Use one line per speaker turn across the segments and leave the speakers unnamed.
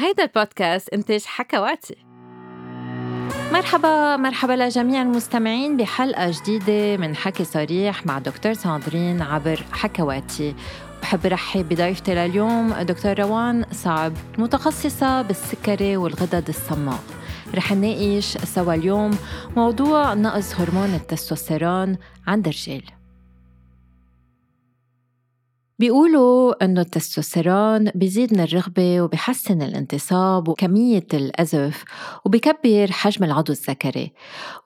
هيدا البودكاست إنتاج حكواتي. مرحبا مرحبا لجميع المستمعين بحلقة جديدة من حكي صريح مع دكتور ساندرين عبر حكواتي. بحب رحب بضيفتي لليوم دكتور روان صعب متخصصة بالسكري والغدد الصماء. رح نناقش سوا اليوم موضوع نقص هرمون التستوستيرون عند الرجال بيقولوا إنه التستوستيرون بيزيد من الرغبة وبيحسن الانتصاب وكمية الأزف وبيكبر حجم العضو الذكري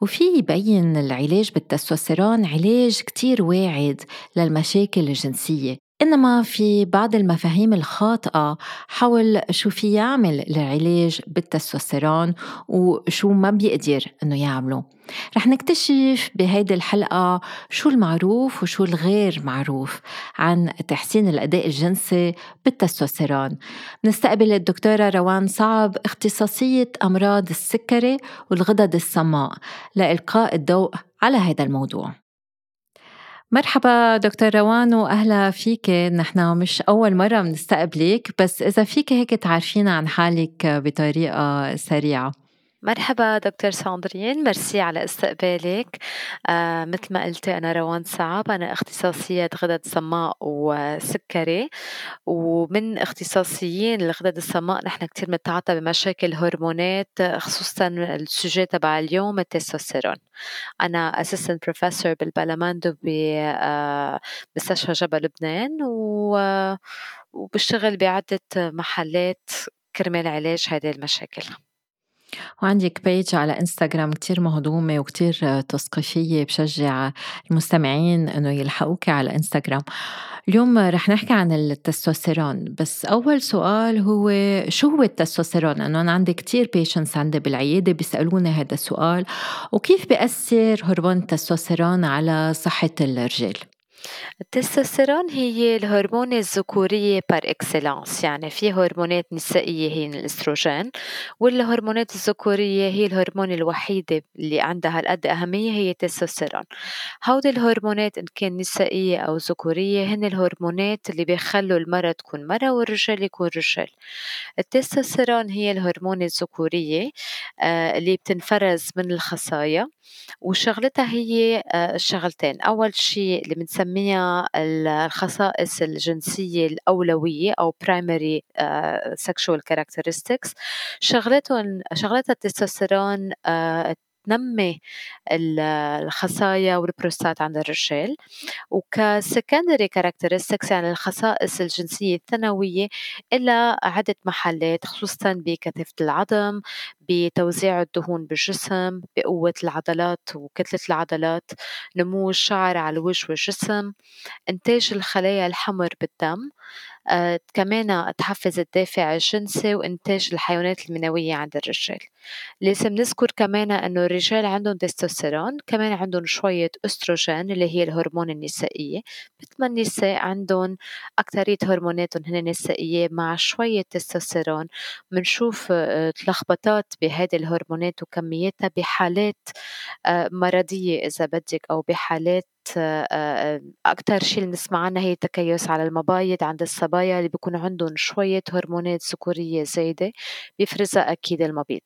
وفي يبين العلاج بالتستوستيرون علاج كتير واعد للمشاكل الجنسية. إنما في بعض المفاهيم الخاطئة حول شو في يعمل العلاج بالتستوستيرون وشو ما بيقدر إنه يعمله. رح نكتشف بهيدي الحلقة شو المعروف وشو الغير معروف عن تحسين الأداء الجنسي بالتستوستيرون. نستقبل الدكتورة روان صعب اختصاصية أمراض السكري والغدد الصماء لإلقاء الضوء على هذا الموضوع. مرحبا دكتور روان وأهلا فيك. نحن مش أول مرة بنستقبلك بس إذا فيك هيك تعرفينا عن حالك بطريقة سريعة.
مرحبا دكتور ساندرين ميرسي على استقبالك. آه مثل ما قلتي أنا روان صعب أنا اختصاصية غدد صماء وسكري. ومن اختصاصيين الغدد الصماء نحن كتير منتعاطى بمشاكل هرمونات خصوصا ال sujet تبع اليوم التستوستيرون. أنا assistant professor بالبلمند و بمستشفى جبل لبنان وبشتغل بعدة محلات كرمال علاج هذه المشاكل.
وعندك page على انستغرام كتير مهضومة وكتير تثقيفية بشجع المستمعين إنه يلحقوك على انستغرام اليوم رح نحكي عن التستوستيرون بس أول سؤال هو شو هو التستوستيرون؟ لأنه أنا عندي كتير patients عندي بالعيادة بيسألوني هذا السؤال وكيف بيأثر هرمون التستوستيرون على صحة الرجال؟
التستوستيرون هي الهرمون الذكورية par excellence يعني في هرمونات نسائية هي الأستروجين والهرمونات الذكورية هي الهرمون الوحيدة اللي عندها هالقد أهمية هي التستوستيرون. هودي الهرمونات إن كان نسائية أو ذكورية هن الهرمونات اللي بيخلوا المرأة تكون مرأة والرجال يكون رجال. التستوستيرون هي الهرمون الذكورية آه، اللي بتنفرز من الخصايا وشغلتها هي آه، شغلتين أول شيء اللي بنسميها الخصائص الجنسية الأولوية أو primary آه، sexual characteristics. شغلتهم شغلتها التستوستيرون تنمي الخصايا والبروستات عند الرجال. وك secondary characteristics يعني الخصائص الجنسية الثانوية إلى عدة محلات خصوصا بكثافة العظم بتوزيع الدهون بالجسم بقوة العضلات وكتلة العضلات نمو الشعر على الوجه والجسم إنتاج الخلايا الحمر بالدم. كمان تحفز الدافع الجنسي وإنتاج الحيوانات المنوية عند الرجال. لازم نذكر كمان إنه الرجال عندهم تستوستيرون كمان عندهم شوية أستروجين اللي هي الهرمون النسائية. مثل ما النساء عندهم أكترية هرموناتهم هن نسائية مع شوية تستوستيرون. بنشوف آه، تلخبطات بهذه الهرمونات وكمياتها بحالات آه، مرضية إذا بدك أو بحالات أكتر شي اللي بنسمع عنها هي التكيس على المبايض عند الصبايا اللي بيكون عندهم شوية هرمونات ذكورية زايدة بيفرزها أكيد المبيض.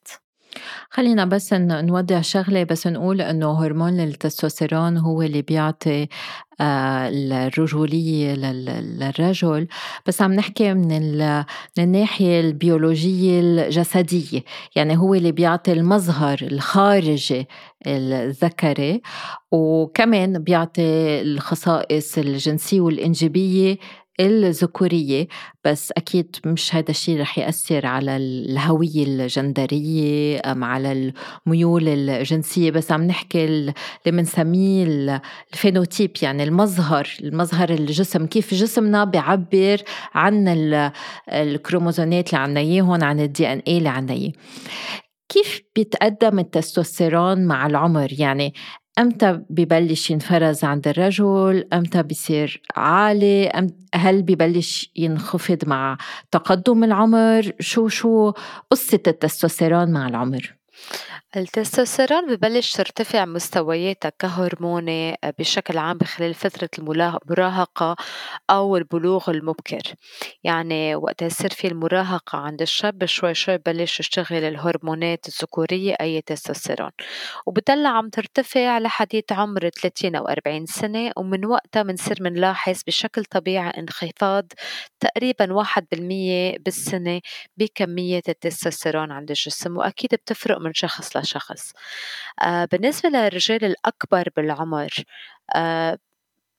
خلينا بس نودع شغلة بس نقول إنه هرمون التستوستيرون هو اللي بيعطي آه، الرجولية للرجل. بس عم نحكي من, من الناحية البيولوجية الجسدية. يعني هو اللي بيعطي المظهر الخارجي الذكري وكمان بيعطي الخصائص الجنسية والإنجابية الذكورية بس أكيد مش هذا الشيء رح يأثر على الهوية الجندرية أم على الميول الجنسية. بس عم نحكي اللي بنسميه ال phénotype يعني المظهر المظهر الجسم. كيف جسمنا بيعبر عن الكروموزومات اللي عنا إياهم عن ال DNA اللي عنا كيف بيتقدم التستوستيرون مع العمر؟ يعني إمتى ببلش ينفرز عند الرجل؟ إمتى بصير عالي؟ هل ببلش ينخفض مع تقدم العمر؟ شو شو قصة التستوستيرون مع العمر؟
التستوستيرون ببلش ترتفع مستوياتها كهرموني بشكل عام بخلال فترة المراهقة أو البلوغ المبكر، يعني وقت يصير في المراهقة عند الشاب شوي شوي ببلش يشتغل الهرمونات الذكورية أي تستوستيرون، وبتضلها عم ترتفع لحديت عمر ثلاثين أو أربعين سنة ومن وقتها منصير منلاحظ بشكل طبيعي انخفاض تقريبا واحد بالمية بالسنة بكمية التستوستيرون عند الجسم. وأكيد بتفرق من شخص لشخص. آه، بالنسبة للرجال الأكبر بالعمر آه،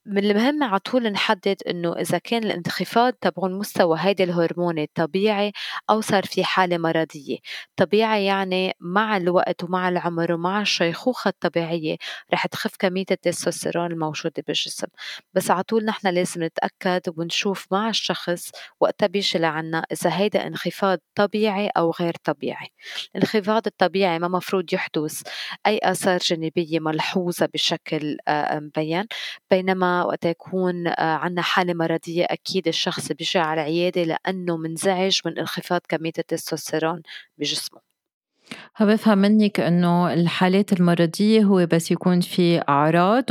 من المهم على طول نحدد إنه إذا كان الانخفاض تبعون مستوى هيدي الهرموني طبيعي أو صار في حالة مرضية، طبيعي يعني مع الوقت ومع العمر ومع الشيخوخة الطبيعية رح تخف كمية التستوستيرون الموجودة بالجسم، بس على طول نحن لازم نتأكد ونشوف مع الشخص وقتها بيجي لعنا إذا هيدا انخفاض طبيعي أو غير طبيعي، الانخفاض الطبيعي ما مفروض يحدث أي آثار جانبية ملحوظة بشكل آه، مبين بينما وقت يكون آه، عنا حالة مرضية أكيد الشخص بيجي على العيادة لأنه منزعج من انخفاض كمية التستوستيرون بجسمه.
فبفهم منك إنه الحالات المرضية هو بس يكون في أعراض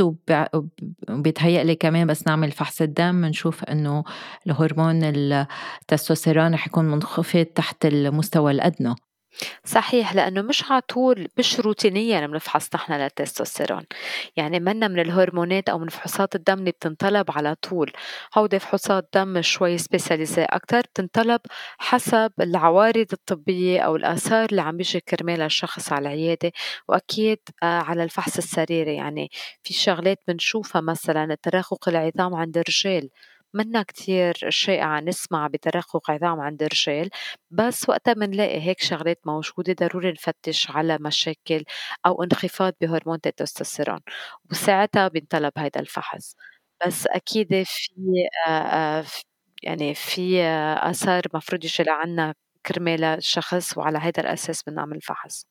وبيتهيأ لي كمان بس نعمل فحص الدم نشوف إنه الهرمون التستوستيرون رح يكون منخفض تحت المستوى الأدنى
صحيح لأنه مش على طول مش روتينيا بنفحص نحن للتستوستيرون. يعني منا من الهرمونات أو من فحوصات الدم اللي بتنطلب على طول. هودي فحوصات دم شوي سبيساليزي أكتر بتنطلب حسب العوارض الطبية أو الآثار اللي عم بيجي كرمالها الشخص على العيادة وأكيد آه، على الفحص السريري يعني في شغلات بنشوفها مثلا تراخق العظام عند الرجال. منا كتير شائعة نسمع بترخُّق عظام عند الرجال، بس وقتها منلاقي هيك شغلات موجودة ضروري نفتش على مشاكل أو انخفاض بهرمون التستوستيرون، وساعتها بينطلب هيدا الفحص، بس أكيد في آآ يعني في آثار مفروض يجي لعنا كرمال الشخص وعلى هيدا الأساس بنعمل فحص.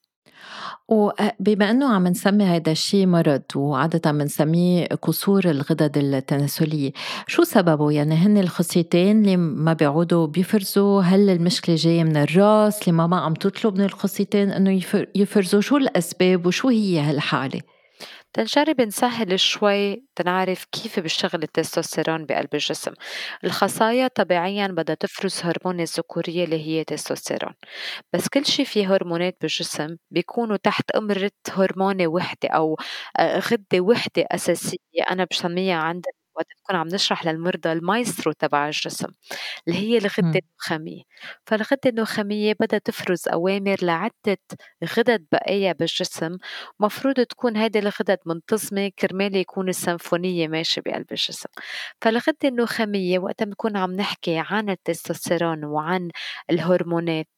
وبما إنه عم نسمي هيدا الشيء مرض وعادة بنسميه قصور الغدد التناسلية، شو سببه؟ يعني هن الخصيتين اللي ما بيعودوا بيفرزوا، هل المشكلة جاية من الراس اللي ما عم تطلب من الخصيتين إنه يفرزوا، شو الأسباب وشو هي هالحالة؟
تنجرب نسهل شوي تنعرف كيف بيشتغل التستوستيرون بقلب الجسم. الخصايا طبيعيا بدها تفرز هرمون الذكورية اللي هي تستوستيرون. بس كل شي فيه هرمونات بالجسم بيكونوا تحت أمرة هرمونة وحدة أو آه، غدة وحدة أساسية أنا بسميها عند وقت نكون عم نشرح للمرضى المايسترو تبع الجسم اللي هي الغدة النخامية. فالغدة النخامية بدها تفرز أوامر لعدة غدد بقية بالجسم مفروض تكون هيدي الغدد منتظمة كرمال يكون السيمفونية ماشية بقلب الجسم. فالغدة النخامية وقت بنكون عم نحكي عن التستوستيرون وعن الهرمونات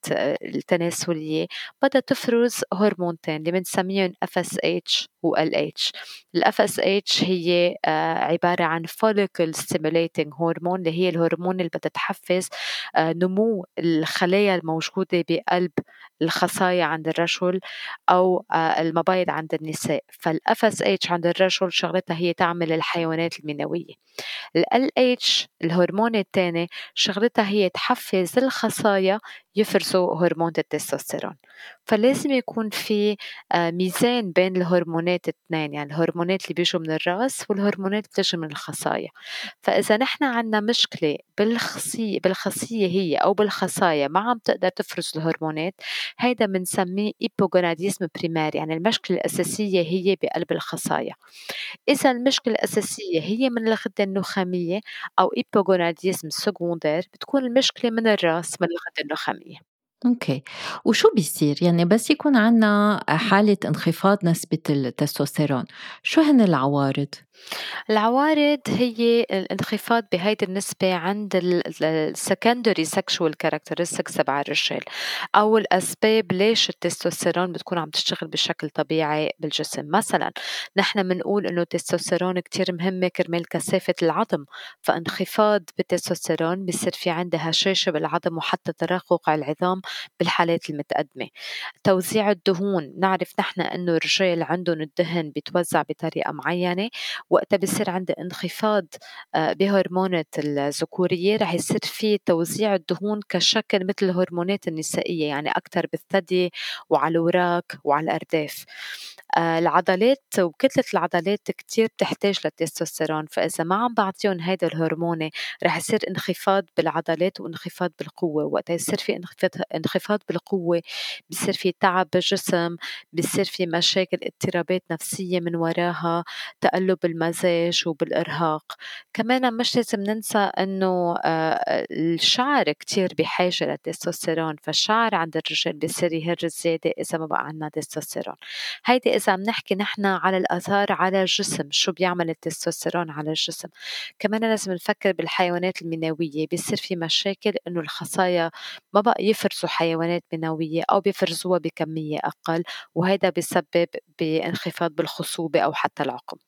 التناسلية بدها تفرز هرمونتين اللي بنسميهم FSH و LH ال FSH هي آه، عبارة عن follicle stimulating hormone اللي هي الهرمون اللي بدها تحفز آه، نمو الخلايا الموجودة بقلب الخصايا عند الرجل أو آه، المبايض عند النساء. فال FSH عند الرجل شغلتها هي تعمل الحيوانات المنوية. ال LH الهرمون الثاني شغلتها هي تحفز الخصايا يفرزوا هرمون التستوستيرون. فلازم يكون في آه، ميزان بين الهرمونات الاثنين يعني الهرمونات اللي بيجوا من الرأس والهرمونات اللي بتجي من الخصايا. فإذا نحن عنا مشكلة بالخصية بالخصية هي أو بالخصايا ما عم تقدر تفرز الهرمونات هيدا بنسميه hypogonadisme primaire يعني المشكلة الأساسية هي بقلب الخصايا. إذا المشكلة الأساسية هي من الغدة النخامية أو hypogonadisme secondaire بتكون المشكلة من الرأس من الغدة النخامية.
okay، وشو بيصير؟ يعني بس يكون عنا حالة انخفاض نسبة التستوستيرون، شو هن العوارض؟
العوارض هي الانخفاض بهيدي النسبة عند ال secondary sexual characteristics تبع الرجال أو الأسباب ليش التستوستيرون بتكون عم تشتغل بشكل طبيعي بالجسم. مثلا نحن بنقول إنه التستوستيرون كتير مهمة كرمال كثافة العظم فانخفاض بالتستوستيرون بصير في عندها هشاشة بالعظم وحتى تراقق العظام بالحالات المتقدمة. توزيع الدهون نعرف نحن إنه الرجال عندهم الدهن بيتوزع بطريقة معينة وقتها بصير عندي انخفاض آه، بهرمونات الذكورية رح يصير في توزيع الدهون كشكل مثل الهرمونات النسائية يعني أكثر بالثدي وعلى الوراك وعلى الأرداف. آه، العضلات وكتلة العضلات كتير بتحتاج للتستوستيرون فإذا ما عم بعطيهم هيدا الهرموني رح يصير انخفاض بالعضلات وانخفاض بالقوة. وقت يصير في انخفاض انخفاض بالقوة بصير في تعب بالجسم بصير في مشاكل اضطرابات نفسية من وراها تقلب المزاج وبالإرهاق. كمان مش لازم ننسى إنه آه، الشعر كتير بحاجة للتستوستيرون فالشعر عند الرجال بصير يهر زيادة إذا ما بقى عنا تستوستيرون. هيدي إذا عم نحكي نحن على الآثار على الجسم شو بيعمل التستوستيرون على الجسم. كمان لازم نفكر بالحيوانات المنوية بيصير في مشاكل إنه الخصايا ما بقى يفرزوا حيوانات منوية أو بيفرزوها بكمية أقل وهذا بيسبب بإنخفاض بالخصوبة أو حتى العقم.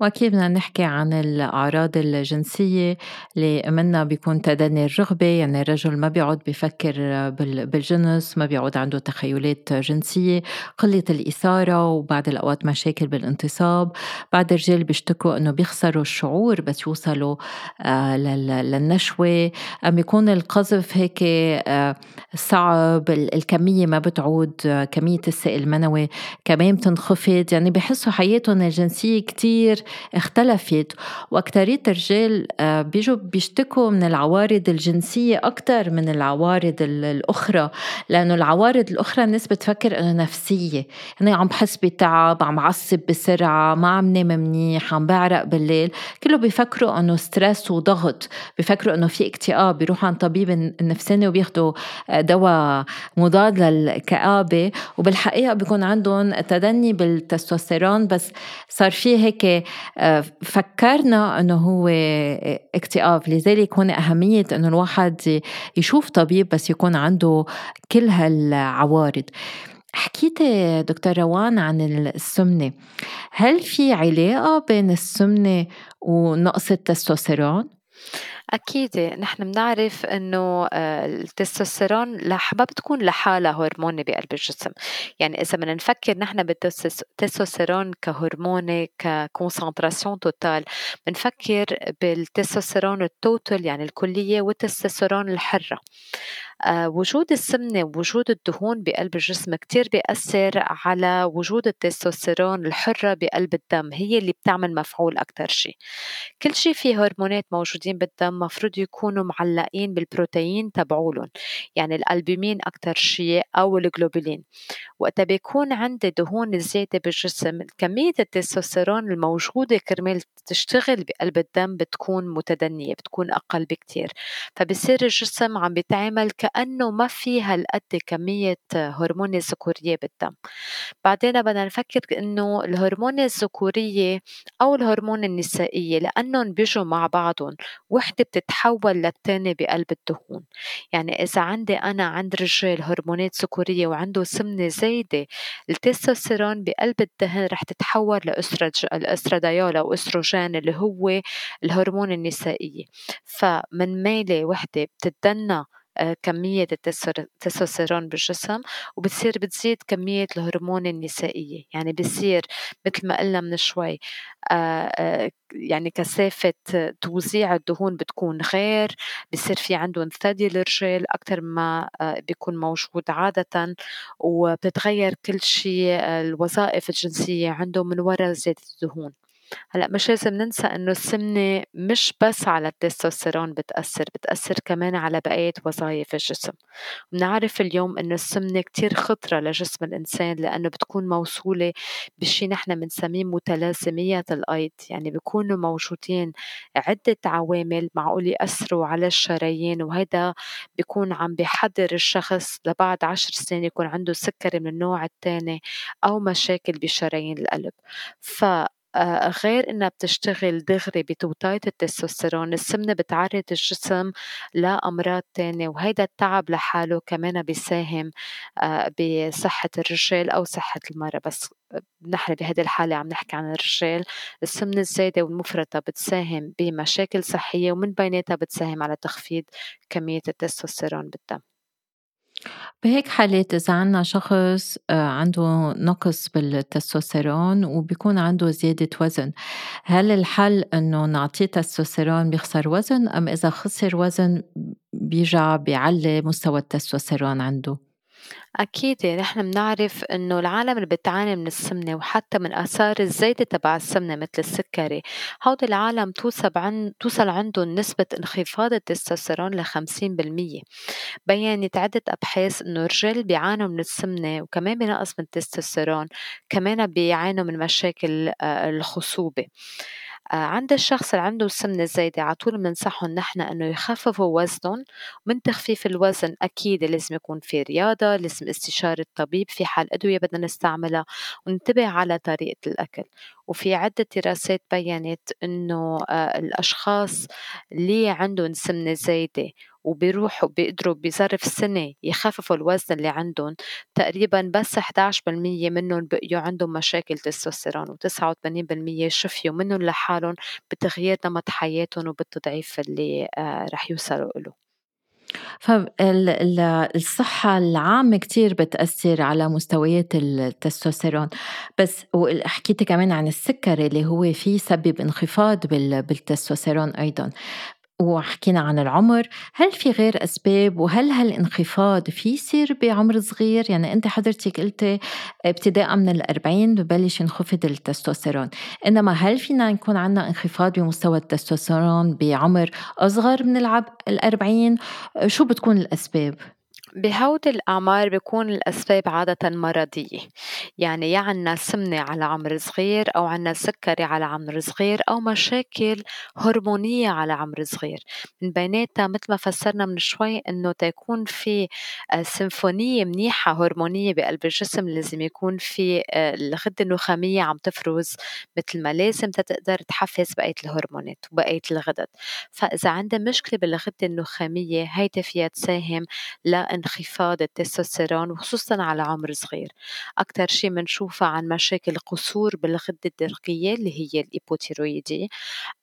وأكيد بدنا نحكي عن الأعراض الجنسية اللي منها بيكون تدني الرغبة؟ يعني الرجل ما بيعود بيفكر بالجنس ما بيعود عنده تخيلات جنسية قلة الإثارة وبعد الأوقات مشاكل بالانتصاب. بعد الرجال بيشتكوا أنه بيخسروا الشعور بس يوصلوا آه، للنشوة. أم يكون القذف هيك آه، صعب الكمية ما بتعود كمية السائل المنوي كمان بتنخفض. يعني بحسوا حياتهم الجنسية كتير اختلفت. وأكترية الرجال آه، بيجوا بيشتكوا من العوارض الجنسية أكثر من العوارض الأخرى لأنه العوارض الأخرى الناس بتفكر إنه نفسية. يعني عم بحس بتعب عم عصب بسرعة ما عم نام منيح عم بعرق بالليل. كله بيفكروا إنه ستريس وضغط بيفكروا إنه في اكتئاب بيروحوا عند طبيب النفساني وبياخدوا آه، دواء مضاد للكآبة. وبالحقيقة بيكون عندهم تدني بالتستوستيرون بس صار في هيك فكرنا إنه هو اكتئاب. لذلك هون أهمية إنه الواحد يشوف طبيب بس يكون عنده كل هالعوارض. حكيت دكتور روان عن السمنة. هل في علاقة بين السمنة ونقص التستوستيرون؟
أكيد. نحن بنعرف إنه آه، التستوستيرون ما بتكون لحالها هرمون بقلب الجسم، يعني إذا بدنا نفكر نحن بالتستوستيرون كهرمون ك concentration totale بنفكر بالتستوستيرون ال totale يعني الكلية والتستوستيرون الحرة. آه، وجود السمنة ووجود الدهون بقلب الجسم كتير بيأثر على وجود التستوستيرون الحرة بقلب الدم. هي اللي بتعمل مفعول أكتر شي كل شي في هرمونات موجودين بالدم مفروض يكونوا معلقين بالبروتين تبعولن يعني الألبومين أكتر شي أو الجلوبولين. وقتها بيكون عندي دهون زيادة بالجسم كمية التستوستيرون الموجودة كرمال تشتغل بقلب الدم بتكون متدنية بتكون أقل بكتير. فبصير الجسم عم بيتعامل كأنه ما في هالقد كمية هرمون الذكورية بالدم. بعدين بدنا نفكر إنه الهرمون الذكورية أو الهرمون النسائية لأنهم بيجوا مع بعضهم وحدة بتتحول للتانية بقلب الدهون. يعني إذا عندي أنا عند رجال هرمونات ذكورية وعنده سمنة زايدة التستوستيرون بقلب الدهن رح تتحول لأستراديول أو أستروجين اللي هو الهرمون النسائية فمن ميلة وحدة بتتدنى كمية التستوستيرون بالجسم وبتصير بتزيد كمية الهرمون النسائية. يعني بصير مثل ما قلنا من شوي آه، آه، يعني كثافة توزيع الدهون بتكون غير بصير في عندهم ثدي الرجال أكثر ما بيكون موجود عادة وبتتغير كل شيء الوظائف الجنسية عندهم من وراء زيادة الدهون. هلأ مش لازم ننسى إنه السمنة مش بس على التستوستيرون بتأثّر، بتأثّر كمان على بقية وظايف الجسم، بنعرف اليوم إنه السمنة كتير خطرة لجسم الإنسان لإنه بتكون موصولة بشي نحن بنسميه متلازميات الأيض، يعني بيكونوا موجودين عدة عوامل معقول يأثروا على الشرايين وهيدا بيكون عم بيحضّر الشخص لبعد عشر سنين يكون عنده سكري من النوع التاني أو مشاكل بشرايين القلب، ف غير إنها بتشتغل دغري بتوطية التستوستيرون السمنة بتعرض الجسم لأمراض تانية وهيدا التعب لحاله كمان بيساهم آه، بصحة الرجال أو صحة المرأة بس نحن بهيدي الحالة عم نحكي عن الرجال السمنة الزايدة والمفرطة بتساهم بمشاكل صحية ومن بيناتها بتساهم على تخفيض كمية التستوستيرون بالدم.
بهيك حالات إذا عنا شخص آه، عنده نقص بالتستوستيرون وبيكون عنده زيادة وزن هل الحل إنه نعطيه تستوستيرون بيخسر وزن أم إذا خسر وزن بيرجع بيعلي مستوى التستوستيرون عنده؟
أكيد يعني نحن بنعرف إنه العالم اللي بتعاني من السمنة وحتى من آثار الزايدة تبع السمنة مثل السكري هودي العالم توصل عن توصل عندهم نسبة انخفاض التستوستيرون لخمسين بالمية بينت عدة أبحاث إنه الرجال بيعانوا من السمنة وكمان بنقص من التستوستيرون كمان بيعانوا من مشاكل آه، الخصوبة. عند الشخص اللي عنده السمنة الزايدة على طول بننصحهم نحن إنه يخففوا وزنهم. ومن تخفيف الوزن أكيد لازم يكون في رياضة لازم استشارة طبيب في حال أدوية بدنا نستعملها وننتبه على طريقة الأكل. وفي عدة دراسات بيّنت إنه آه، الأشخاص اللي عندهم سمنة زايدة وبيروحوا بيقدروا بظرف سنة يخففوا الوزن اللي عندهم. تقريبا بس 11% منهم بقيوا عندهم مشاكل تستوستيرون و89% شفيوا منهم لحالهم بتغيير نمط حياتهم وبالتضعيف اللي آه، رح يوصلوا له
فالصحة العامة كتير بتأثر على مستويات التستوستيرون. بس وحكيتي كمان عن السكري اللي هو فيه يسبب انخفاض بالتستوستيرون أيضا. وحكينا عن العمر هل في غير أسباب؟ وهل هالانخفاض في يصير بعمر صغير؟ يعني أنت حضرتك قلتي ابتداء من الأربعين ببلش ينخفض التستوستيرون. إنما هل فينا يكون عنا انخفاض بمستوى التستوستيرون بعمر أصغر من الأربعين؟ شو بتكون الأسباب؟
بهودي الأعمار بيكون الأسباب عادةً مرضية، يعني يا عنا سمنة على عمر صغير أو عنا سكري على عمر صغير أو مشاكل هرمونية على عمر صغير، من بيناتها متل ما فسرنا من شوي إنه تيكون في آه، سيمفونية منيحة هرمونية بقلب الجسم لازم يكون في آه، الغدة النخامية عم تفرز متل ما لازم تتقدر تحفز بقية الهرمونات وبقية الغدد، فإذا عندها مشكلة بالغدة النخامية هيدي فيها تساهم لإن انخفاض التستوستيرون وخصوصا على عمر صغير. أكتر شي منشوفها عن مشاكل قصور بالغدة الدرقية اللي هي الإيبوتيرويدي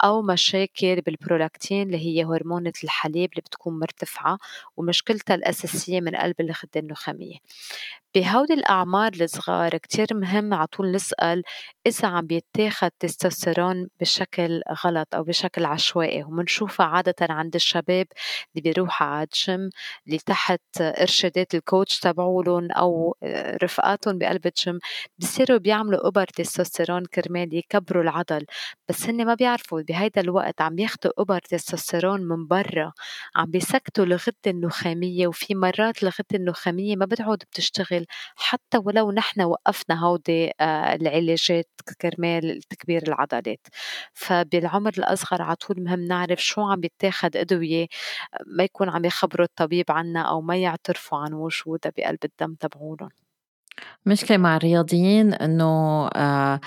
أو مشاكل بالبرولاكتين اللي هي هرمونة الحليب اللي بتكون مرتفعة ومشكلتها الأساسية من قلب الغدة النخامية. بهودي الأعمار الصغار كتير مهم على طول نسأل إذا عم بيتاخد تستوستيرون بشكل غلط أو بشكل عشوائي ومنشوفها عادة عند الشباب اللي بيروحوا على الجيم اللي تحت إرشادات ال coach تبعولن أو رفقاتهم بقلب الجيم بصيروا بيعملوا إبر تستوستيرون كرمال يكبروا العضل. بس هن ما بيعرفوا بهيدا الوقت عم ياخدوا إبر تستوستيرون من برا عم بيسكتوا الغدة النخامية وفي مرات الغدة النخامية ما بتعود بتشتغل حتى ولو نحن وقفنا هودي آه، العلاجات كرمال تكبير العضلات. فبالعمر الأصغر على طول مهم نعرف شو عم بيتاخد أدوية ما يكون عم يخبروا الطبيب عنا أو ما يعترفوا عن وجودها بقلب الدم تبعولن.
مشكلة مع الرياضيين إنه آه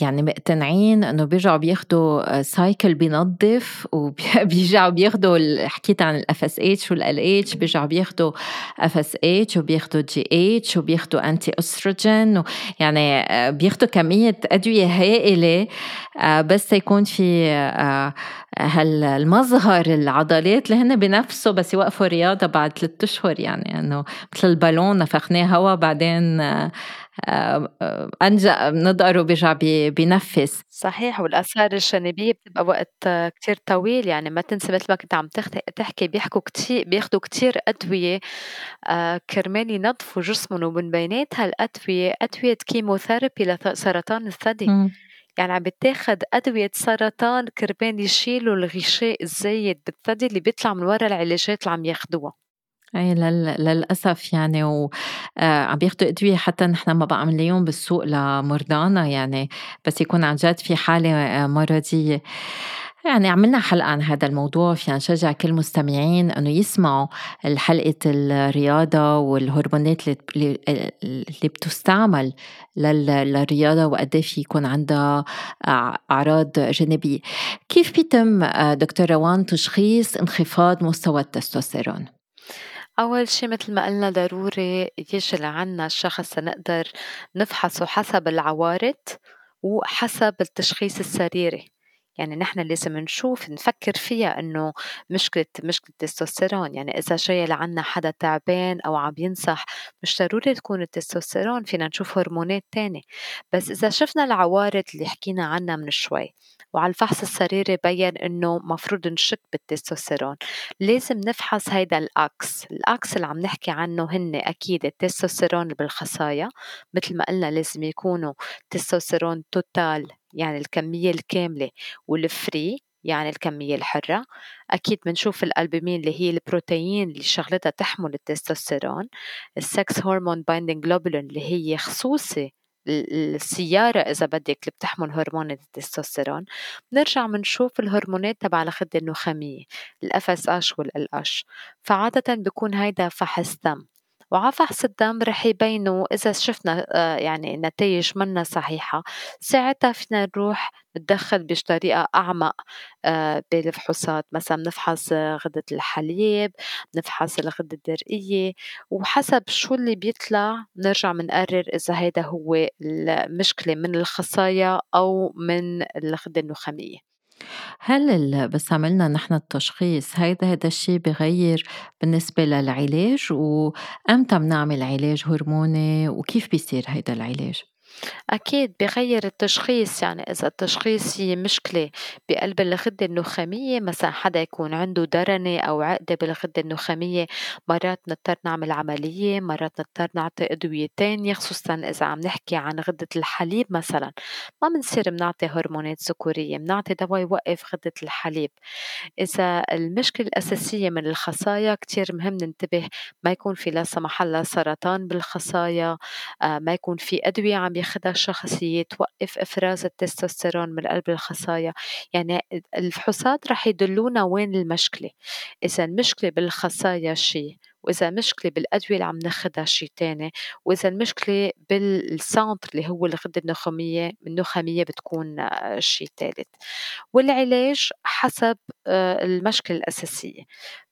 يعني مقتنعين إنه بيرجعوا بياخدوا cycle بينظف وبيرجعوا بياخدوا حكيت عن ال FSH وال LH بيرجعوا بياخدوا FSH وبياخدوا GH وبياخدوا anti-estrogen يعني آه، بياخدوا كمية أدوية هائلة آه، بس يكون في آه، هالمظهر العضلات اللي هن بنفسه بس يوقفوا رياضه بعد ثلاثة أشهر يعني إنه مثل البالون نفخناه هوا بعدين أنجأ بنضقر وبيرجع بينفس
صحيح والآثار الجانبية بتبقى وقت كتير طويل يعني ما تنسى مثل ما كنت عم تحكي بيحكوا كتير بياخدوا كتير أدوية آه، كرمال ينظفوا جسمهم ومن بيناتها الأدوية أدوية chemotherapy لسرطان الثدي. يعني عم بتاخد أدوية سرطان كرمال يشيلوا الغشاء الزايد بالثدي اللي بيطلع من وراء العلاجات اللي عم ياخدوها.
إي للأسف يعني وعم آه، بياخدوا أدوية حتى نحن ما بقى عاملين بالسوق لمرضانا يعني بس يكون عن جد في حالة آه، مرضية. يعني عملنا حلقة عن هذا الموضوع فينا نشجع كل المستمعين أنه يسمعوا حلقة الرياضة والهرمونات اللي, بتستعمل للرياضة وقد إيه في يكون عندها أعراض جانبية كيف بيتم دكتور روان تشخيص انخفاض مستوى التستوستيرون؟
أول شي متل ما قلنا ضروري يجي لعنا الشخص لنقدر نفحصه حسب العوارض وحسب التشخيص السريري، يعني نحن لازم نشوف نفكر فيها إنه مشكلة مشكلة التستوستيرون. يعني إذا جاي لعنا حدا تعبان أو عم ينصح مش ضروري تكون التستوستيرون فينا نشوف هرمونات تانية بس إذا شفنا العوارض اللي حكينا عنها من شوي وعلى الفحص السريري بين إنه مفروض نشك بالتستوستيرون لازم نفحص هيدا الأكس. الأكس اللي عم نحكي عنه هن أكيد التستوستيرون بالخصايا. مثل ما قلنا لازم يكونوا تستوستيرون totale يعني الكمية الكاملة وال free يعني الكمية الحرة. أكيد بنشوف الألبومين اللي هي البروتين اللي شغلتها تحمل التستوستيرون. ال sex hormone binding globulin اللي هي خصوصي السيارة إذا بدك اللي بتحمل هرمون التستوستيرون. بنرجع بنشوف الهرمونات تبع الغدة النخامية اس اش والال اش فعادة بيكون هيدا فحص دم. وعلى فحص الدم رح يبينوا إذا شفنا آه، يعني نتائج منا صحيحة. ساعتها فينا نروح نتدخل بطريقة أعمق آه، بالفحوصات. مثلا بنفحص غدة الحليب بنفحص الغدة الدرقية. وحسب شو اللي بيطلع بنرجع بنقرر إذا هيدا هو المشكلة من الخصايا أو من الغدة النخامية.
هل بس عملنا نحن التشخيص هيدا هيدا الشي بغيّر بالنسبة للعلاج، وإمتى بنعمل علاج هرموني وكيف بيصير هيدا العلاج؟
أكيد بغير التشخيص يعني إذا التشخيص هي مشكلة بقلب الغدة النخامية مثلا حدا يكون عنده درنة أو عقدة بالغدة النخامية مرات نضطر نعمل عملية مرات نضطر نعطي أدوية تانية خصوصا إذا عم نحكي عن غدة الحليب مثلا. ما بنصير بنعطي هرمونات ذكورية بنعطي دواء يوقف غدة الحليب. إذا المشكلة الأساسية من الخصايا كتير مهم ننتبه ما يكون في لا سمح الله سرطان بالخصايا آه، ما يكون في أدوية عم ياخدها الشخص توقف إفراز التستوستيرون من قلب الخصايا يعني الفحوصات رح يدلونا وين المشكلة. إذا المشكلة بالخصايا شي وإذا المشكلة بالأدوية اللي عم ناخدها شي تاني وإذا المشكلة بال center اللي هو الغدة النخامية النخامية بتكون آه، شي تالت. والعلاج حسب آه، المشكلة الأساسية.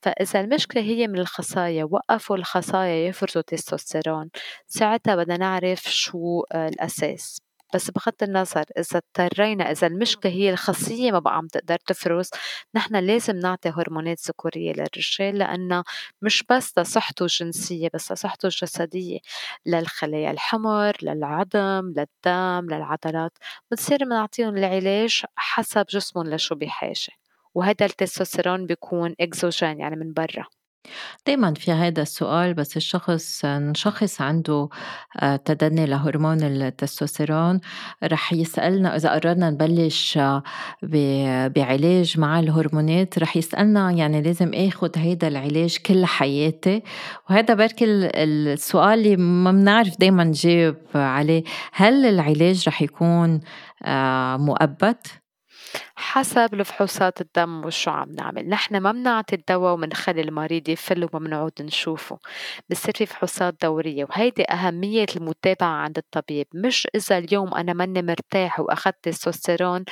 فإذا المشكلة هي من الخصايا وقفوا الخصايا يفرزوا تستوستيرون ساعتها بدنا نعرف شو آه، الأساس. بس بغض النظر إذا اضطرينا إذا المشكلة هي الخصية ما بقى عم تقدر تفرز نحن لازم نعطي هرمونات ذكورية للرجال لأنها مش بس لصحته الجنسية بس لصحته الجسدية للخلايا الحمر للعظم للدم للعضلات. بنصير بنعطيهم العلاج حسب جسمهم لشو بحاجة وهذا التستوستيرون بيكون إكزوجين يعني من برا.
دايما في هذا السؤال بس الشخص نشخص عنده آه، تدني لهرمون التستوستيرون رح يسألنا إذا قررنا نبلش آه، بعلاج مع الهرمونات رح يسألنا يعني لازم آخد هيدا العلاج كل حياتي وهذا بركي السؤال اللي ما بنعرف دايما نجاوب عليه هل العلاج رح يكون آه، مؤبد؟
حسب الفحوصات الدم وشو عم نعمل. نحن ما بنعطي الدواء ومنخلي المريض يفل وما بنعود نشوفه. بصير في فحوصات دورية وهيدي أهمية المتابعة عند الطبيب. مش إذا اليوم أنا ماني مرتاح وأخذت تستوستيرون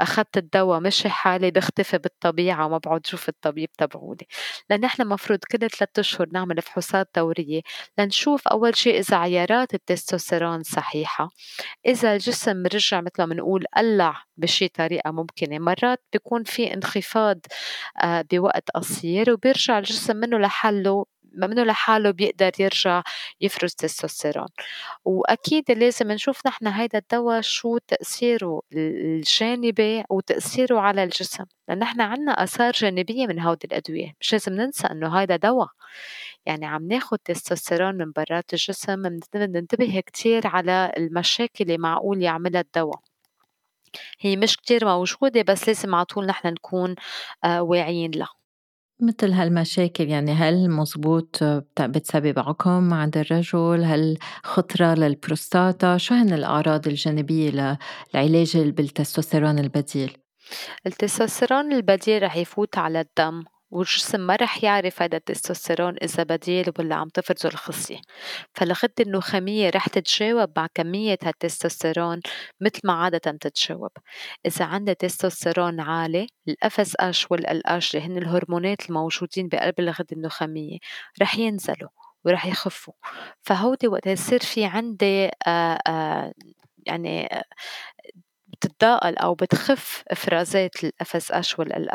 وأخذت الدواء مشي حالي بختفي بالطبيعة وما بعود شوف الطبيب تبعولي لأن نحن مفروض كل ثلاثة أشهر نعمل فحوصات دورية لنشوف أول شيء إذا عيارات التستوستيرون صحيحة. إذا الجسم رجع مثل ما بنقول قلع بشي طريقة ممكنة مرات بيكون في انخفاض آه، بوقت قصير وبيرجع الجسم منه لحاله منه لحاله بيقدر يرجع يفرز تستوستيرون. وأكيد لازم نشوف نحن هيدا الدواء شو تأثيره الجانبي وتأثيره على الجسم. لأن نحن عنا آثار جانبية من هودي الأدوية مش لازم ننسى إنه هيدا دواء. يعني عم ناخد تستوستيرون من برات الجسم ننتبه كتير على المشاكل اللي معقول يعملها الدواء. هي مش كتير موجودة بس لازم على طول نحن نكون آه، واعيين لها.
مثل هالمشاكل يعني هل مزبوط بتسبب عقم عند الرجل؟ هل خطرة للبروستاتا؟ شو هن الأعراض الجانبية للعلاج بالتستوستيرون البديل؟
التستوستيرون البديل رح يفوت على الدم والجسم ما رح يعرف هذا التستوستيرون إذا بديل ولا عم تفرزه الخصية. فالغدة النخامية رح تتجاوب مع كمية هالتستوستيرون مثل ما عادة تتجاوب. إذا عندها تستوستيرون عالي ال FSH وال LH اللي هن الهرمونات الموجودين بقلب الغدة النخامية رح ينزلوا ورح يخفوا. فهودي وقت يصير في عندي آآ آآ يعني بتتضاءل أو بتخف إفرازات ال FSH وال L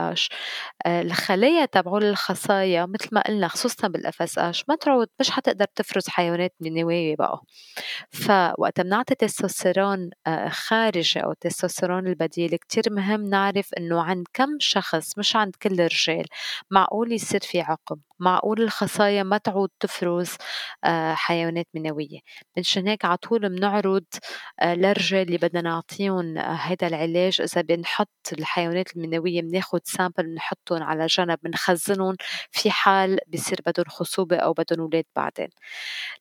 الخلايا تبعول الخصايا مثل ما قلنا خصوصا بال FSH ما تعود مش حتقدر تفرز حيوانات منوية بقى. فوقت بنعطي تستوستيرون آه، خارجي أو تستوستيرون البديل كتير مهم نعرف إنه عند كم شخص مش عند كل الرجال معقول يصير في عقم. معقول الخصايا ما تعود تفرز آه، حيوانات منوية. منشان هيك على طول بنعرض آه، للرجال اللي بدنا نعطيهم هيدا العلاج. إذا بنحط الحيوانات المنوية بناخد سامبل بنحطهم على جنب بنخزنهم في حال بصير بدهم خصوبة أو بدهم أولاد بعدين.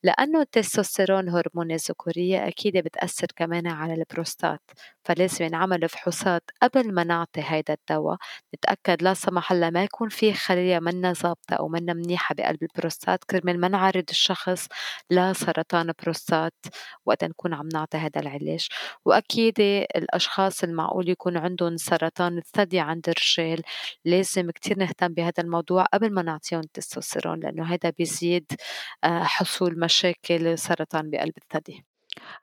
لأنه التستوستيرون هرمون الذكورية أكيد بتأثر كمان على البروستات فلازم ينعمل فحوصات قبل ما نعطي هيدا الدواء. نتأكد لا سمح الله ما يكون في خلية منا ظابطة أو منا منيحة بقلب البروستات كرمال ما نعرض الشخص لسرطان بروستات وقت نكون عم نعطي هذا العلاج. وأكيد الأشخاص المعقول يكون عندهم سرطان الثدي عند الرجال. لازم كتير نهتم بهذا الموضوع قبل ما نعطيهم التستوستيرون لأنه هذا بيزيد آه، حصول مشاكل سرطان بقلب الثدي.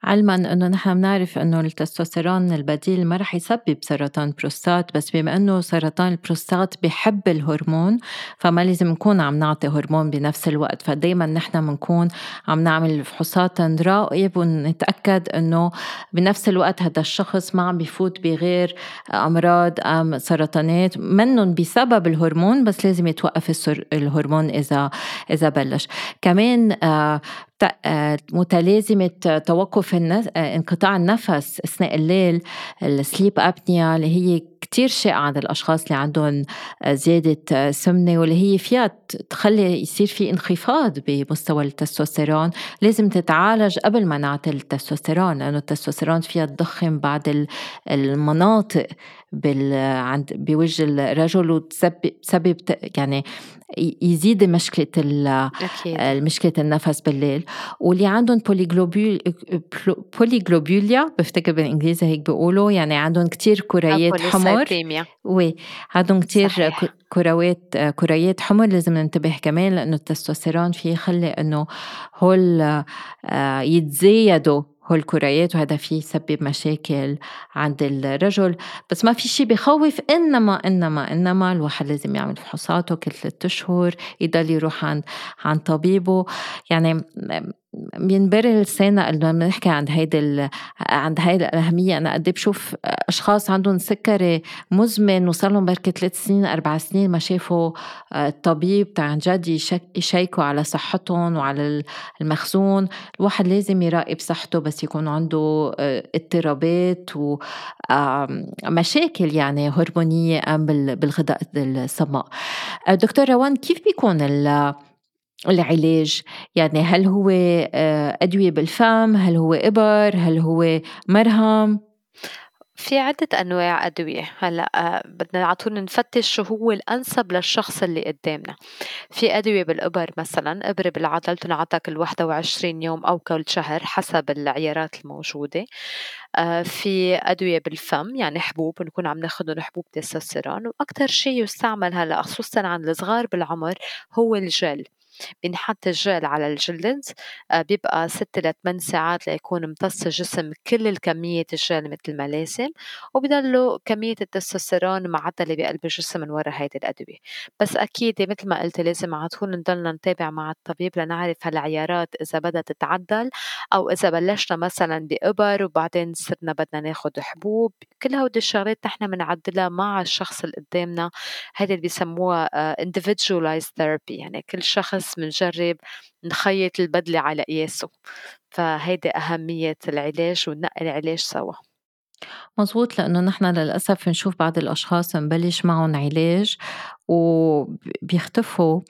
علما أنه نحن بنعرف أنه التستوستيرون البديل ما رح يسبب سرطان بروستات بس بما أنه سرطان البروستات بحب الهرمون فما لازم نكون عم نعطي هرمون بنفس الوقت. فدايما نحن بنكون عم نعمل فحوصات نراقب ونتأكد أنه بنفس الوقت هذا الشخص ما عم بفوت بغير أمراض أم سرطانات منهم بسبب الهرمون بس لازم يتوقف الهرمون اذا إذا بلش. كمان آه، متلازمة توقف آه، انقطاع النفس أثناء الليل السليب أبنيا اللي هي كتير شائعة عند الأشخاص اللي عندهم آه، زيادة سمنة واللي هي فيها تخلي يصير في انخفاض بمستوى التستوستيرون. لازم تتعالج قبل ما نعطي التستوستيرون لأنه التستوستيرون فيها تضخم بعض المناطق بال عند بوجه الرجل وتسبب يعني يزيد مشكلة مشكلة النفس بالليل. واللي عندهم بوليجلوبوليا بفتكر بالإنجليزي هيك بيقولوا يعني عندهم كتير كريات حمر. وي عندهم كتير كروات كريات حمر لازم ننتبه كمان لأنه التستوستيرون فيه يخلي إنه هول آه، يتزايدوا هول الكريات وهذا فيه يسبب مشاكل عند الرجل. بس ما في شيء بخوف إنما إنما إنما الواحد لازم يعمل فحوصاته كل ثلاثة أشهر يضل يروح عند عند طبيبه. يعني بينبري لسانا انه بنحكي عند هيدي عند هيدي الأهمية أنا قد إيه بشوف أشخاص عندهم سكري مزمن وصار لهم بركي ثلاث سنين أربع سنين ما شافوا الطبيب آه، عن جد يشيكوا على صحتهم وعلى المخزون. الواحد لازم يراقب صحته بس يكون عنده آه، اضطرابات ومشاكل يعني هرمونية بالغذاء الصماء. آه، دكتور روان كيف بيكون العلاج؟ يعني هل هو آه، أدوية بالفم؟ هل هو إبر؟ هل هو مرهم؟
في عدة أنواع أدوية. هلأ آه، بدنا على طول نفتش شو هو الأنسب للشخص اللي قدامنا. في أدوية بالإبر مثلا إبرة بالعضل تنعطى كل 21 يوم أو كل شهر حسب العيارات الموجودة. آه، في أدوية بالفم يعني حبوب نكون عم ناخدهم حبوب تستوستيرون. وأكثر شيء يستعمل هلأ خصوصا عند الصغار بالعمر هو الجل. بينحط الجل على الجلد آه، بيبقى ست لثمان ساعات ليكون امتص الجسم كل الكمية الجل مثل ما لازم وبضلوا كمية التستوستيرون معدلة بقلب الجسم من وراء هيدي الأدوية. بس أكيد مثل ما قلت لازم على طول نضلنا نتابع مع الطبيب لنعرف هالعيارات إذا بدها تتعدل أو إذا بلشنا مثلا بإبر وبعدين صرنا بدنا ناخد حبوب. كل هودي الشغلات نحن بنعدلها مع الشخص اللي قدامنا هيدي اللي بيسموها آه، individualized therapy. يعني كل شخص بس منجرب نخيط البدلة على قياسه فهيدي أهمية العلاج وننقي العلاج سوا.
مزبوط لأنه نحن للأسف نشوف بعض الأشخاص نبلش معهم علاج وبيختفوا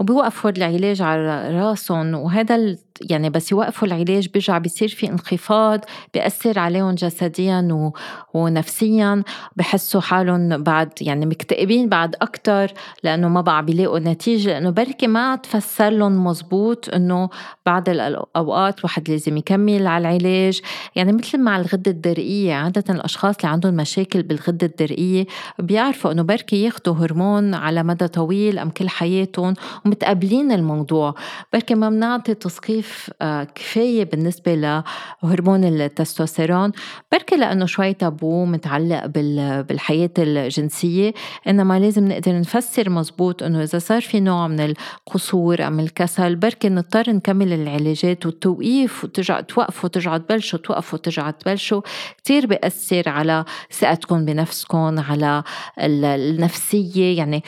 وبيوقفوا العلاج على راسهم. وهذا يعني بس يوقفوا العلاج بيرجع بيصير في انخفاض بيأثر عليهم جسديا و... ونفسيا. بحسوا حالهم بعد يعني مكتئبين بعد أكتر لأنه ما بقى بيلاقوا نتيجة. لأنه بركي ما تفسر لهم مزبوط إنه بعض الأوقات واحد لازم يكمل على العلاج. يعني مثل مع الغدة الدرقية عادة الأشخاص اللي عندهم مشاكل بالغدة الدرقية بيعرفوا إنه بركي ياخدوا هرمون على مدى طويل أم كل حياتهم ومتقبلين الموضوع بركي ما بنعطي تثقيف آه، كفاية بالنسبة لهرمون التستوستيرون بركي لأنه شوي تابو متعلق بالحياة الجنسية إنما لازم نقدر نفسر مزبوط إنه إذا صار في نوع من القصور أو من الكسل بركي نضطر نكمل العلاجات والتوقيف وترجع توقفوا ترجعوا تبلشوا توقفوا ترجعوا تبلشوا. كتير بيأثر على ثقتكم بنفسكم على النفسية يعني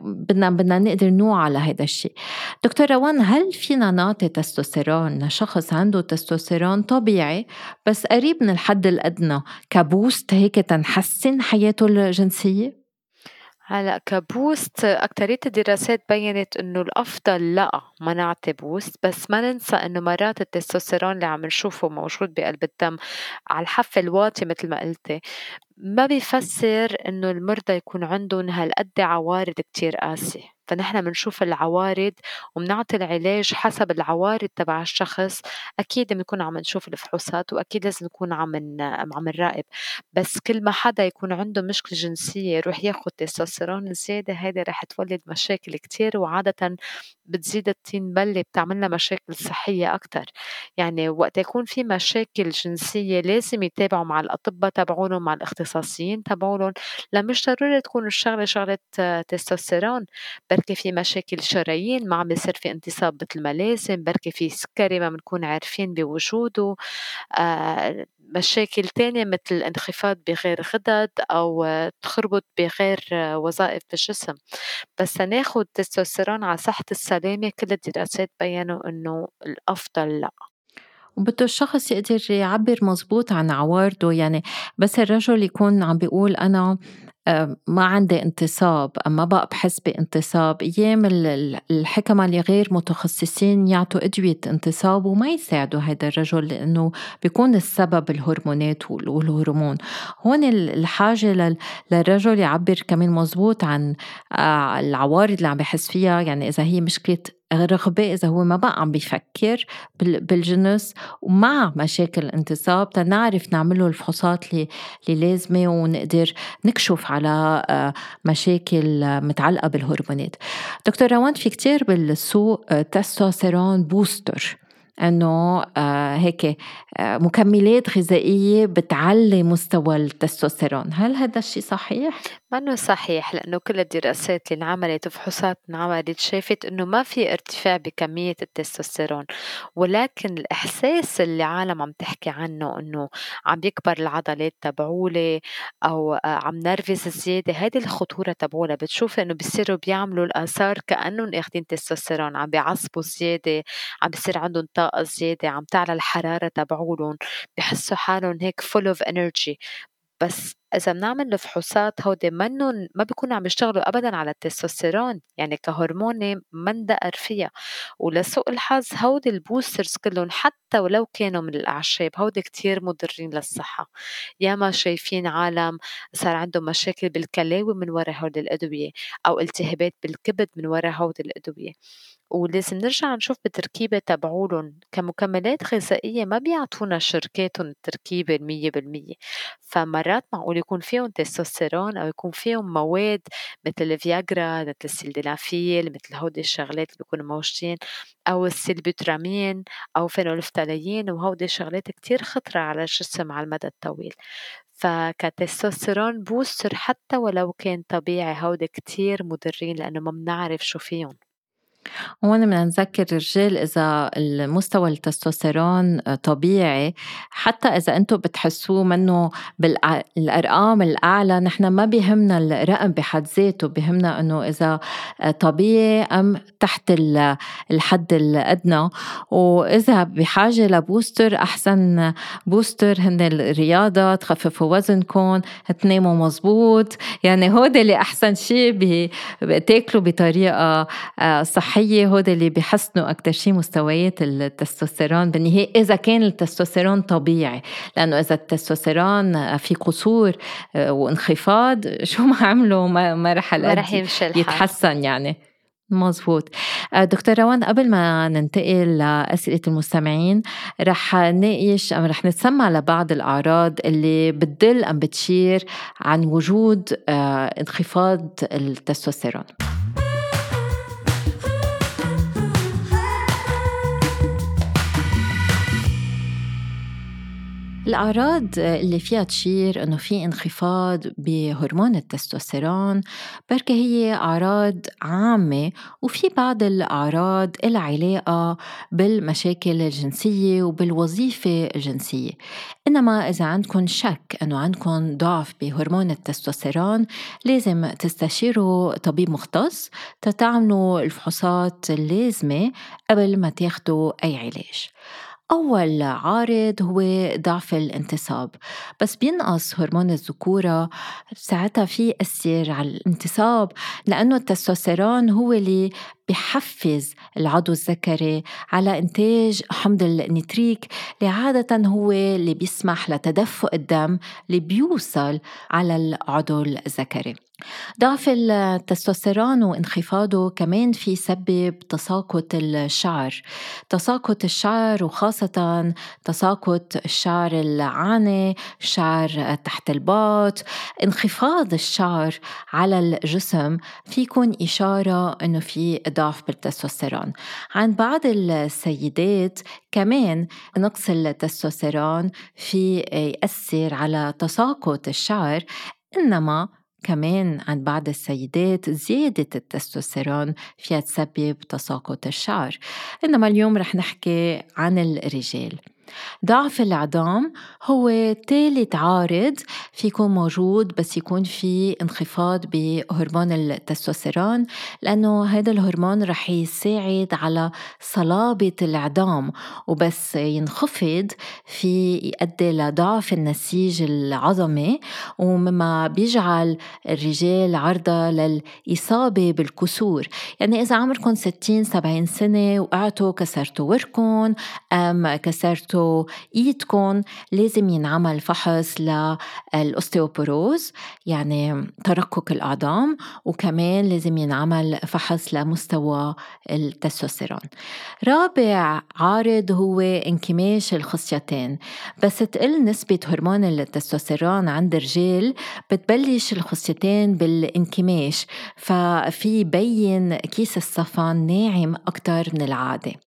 بدنا بدنا نقدر نوع على هذا الشيء دكتور روان هل فينا نعطي تستوستيرون لشخص عنده تستوستيرون طبيعي بس قريب من الحد الأدنى ك boost هيك تنحسن حياته الجنسية؟
هلأ ك boost أكترية الدراسات بيّنت إنه الأفضل لأ ما نعطي boost بس ما ننسى إنه مرات التستوستيرون اللي عم نشوفه موجود بقلب الدم على الحافة الواطي متل ما قلتي ما بيفسر إنه المرضى يكون عندهم هالقد عوارض كتير قاسية. فنحن بنشوف العوارض وبنعطي العلاج حسب العوارض تبع الشخص أكيد بنكون عم نشوف الفحوصات وأكيد لازم نكون عم عم نراقب. بس كل ما حدا يكون عنده مشكلة جنسية يروح ياخد تستوستيرون زيادة هيدي رح تولد مشاكل كتير وعادة بتزيد الطين بلة بتعملنا مشاكل صحية أكتر. يعني وقت يكون في مشاكل جنسية لازم يتابعوا مع الأطباء تبعولهم مع الاختصاصيين تبعولهم لمش ضروري تكون الشغلة شغلة تستوستيرون بركي في مشاكل شرايين ما عم بيصير في انتصاب مثل ما لازم بركي في سكري ما بنكون عارفين بوجوده آه مشاكل تانية مثل انخفاض بغير غدد أو تخربط بغير وظائف بالجسم بس ناخد تستوستيرون على صحة السلامة كل الدراسات بيّنوا إنه الأفضل لأ.
وبده الشخص يقدر يعبّر مزبوط عن عوارضه، يعني بس الرجل يكون عم بيقول أنا ما عندي انتصاب ما بقى بحس بانتصاب. أيام الحكمة اللي غير متخصصين يعطوا أدوية انتصاب وما يساعدوا هذا الرجل لأنه بيكون السبب الهرمونات والهرمون. هون الحاجة للرجل يعبر كمان مزبوط عن آه، العوارض اللي عم بحس فيها. يعني إذا هي مشكلة رغبة إذا هو ما بقى عم بيفكر بالجنس ومع مشاكل الانتصاب تنعرف نعمله الفحوصات اللي, اللي لازمة ونقدر نكشف على آه، مشاكل متعلقة بالهرمونات. دكتور روان في كتير بالسوق تستوستيرون بوستر. إنه آه، هيك آه، مكملات غذائية بتعلي مستوى التستوستيرون. هل هذا الشيء صحيح؟
منه صحيح لأنه كل الدراسات اللي انعملت وفحوصات انعملت شافت إنه ما في ارتفاع بكمية التستوستيرون. ولكن الإحساس اللي عالم عم تحكي عنه إنه عم يكبر العضلات تبعولي أو آه، عم نرفز زيادة هيدي الخطورة تبعولها بتشوف إنه بيصيروا بيعملوا الآثار كأنهم اخدين تستوستيرون عم بيعصبوا زيادة عم بيصير عندهم زيادة عم تعلى الحرارة تبعولن بحسوا حالهم هيك full of energy. بس إذا بنعمل الفحوصات هودي منّن ما بيكونوا عم يشتغلوا أبدًا على التستوستيرون يعني كهرموني ما اندقر فيها، ولسوء الحظ هودي ال boosters كلّن حتى ولو كانوا من الأعشاب هودي كتير مُضرّين للصحة، ياما شايفين عالم صار عندهم مشاكل بالكلاوي من ورا هودي الأدوية أو التهابات بالكبد من ورا هودي الأدوية. ولازم نرجع نشوف بالتركيبة تبعولن كمكملات غذائية ما بيعطونا شركاتهم التركيبة المية بالمية. فمرات معقول يكون فيهم تستوستيرون أو يكون فيهم مواد مثل الفياجرا مثل السلدنافيل مثل هودي الشغلات اللي بيكونوا موجودين أو السلبوترامين أو phenolphthalein وهودي الشغلات كتير خطرة على الجسم على المدى الطويل. فكتستوستيرون booster حتى ولو كان طبيعي هودي كتير مضرين لأنه ما بنعرف شو فيهم.
هون بدنا نذكر الرجال إذا المستوى التستوستيرون طبيعي. حتى إذا أنتم بتحسوه منه بالأرقام الأعلى نحن ما بيهمنا الرقم بحد ذاته. بيهمنا إنه إذا طبيعي أم تحت الحد الأدنى. وإذا بحاجة لبوستر أحسن بوستر هن الرياضة تخففوا وزنكم تناموا مزبوط يعني هودي اللي أحسن شيء بتاكلوا بطريقة آه، صحية. الصحية هود اللي بيحسنوا أكتر شيء مستويات التستوستيرون بالنهاية إذا كان التستوستيرون طبيعي لأنه إذا التستوستيرون في قصور آه، وانخفاض شو ما عملوا ما, رح
ما رح يمشي
يتحسن يعني. مزبوط. آه، دكتور روان قبل ما ننتقل لأسئلة المستمعين رح نناقش أم رح نتسمع لبعض الأعراض اللي بتدل أم بتشير عن وجود آه، انخفاض التستوستيرون. الأعراض اللي فيها تشير إنه في انخفاض بهرمون التستوستيرون بركة هي أعراض عامة وفي بعض الأعراض لها علاقة بالمشاكل الجنسية وبالوظيفة الجنسية. إنما إذا عندكم شك إنه عندكم ضعف بهرمون التستوستيرون لازم تستشيروا طبيب مختص تتعملوا الفحوصات اللازمة قبل ما تاخدوا أي علاج. أول عارض هو ضعف الانتصاب بس بينقص هرمون الذكورة ساعتها في أثر على الانتصاب لأنه التستوستيرون هو اللي بحفز العضو الذكري على إنتاج حمض النيتريك اللي عادة هو اللي بيسمح لتدفق الدم اللي بيوصل على العضو الذكري. ضعف التستوستيرون وانخفاضه كمان في سبب تساقط الشعر. تساقط الشعر وخاصة تساقط الشعر العاني الشعر تحت الباط. انخفاض الشعر على الجسم في يكون إشارة أنه في ضعف بالتستوستيرون. عند بعض السيدات كمان نقص التستوستيرون في يأثر على تساقط الشعر إنما كمان عند بعض السيدات زيادة التستوستيرون فيها تسبب تساقط الشعر. إنما اليوم رح نحكي عن الرجال. ضعف العظام هو ثالث عارض في يكون موجود بس يكون في انخفاض بهرمون التستوستيرون لأنه هذا الهرمون رح يساعد على صلابة العظام وبس ينخفض في يؤدي لضعف النسيج العظمي ومما بيجعل الرجال عرضة للإصابة بالكسور. يعني إذا عمركم 60 70 سنة وقعتوا كسرتوا وركم أم كسرتوا تحطوا ايدكم لازم ينعمل فحص للاوستيوبوروز يعني تركك الاعظام وكمان لازم ينعمل فحص لمستوى التستوستيرون. رابع عارض هو انكماش الخصيتين. بس تقل نسبة هرمون التستوستيرون عند الرجال بتبلش الخصيتين بالانكماش ففي بين كيس الصفن ناعم أكتر من العادة.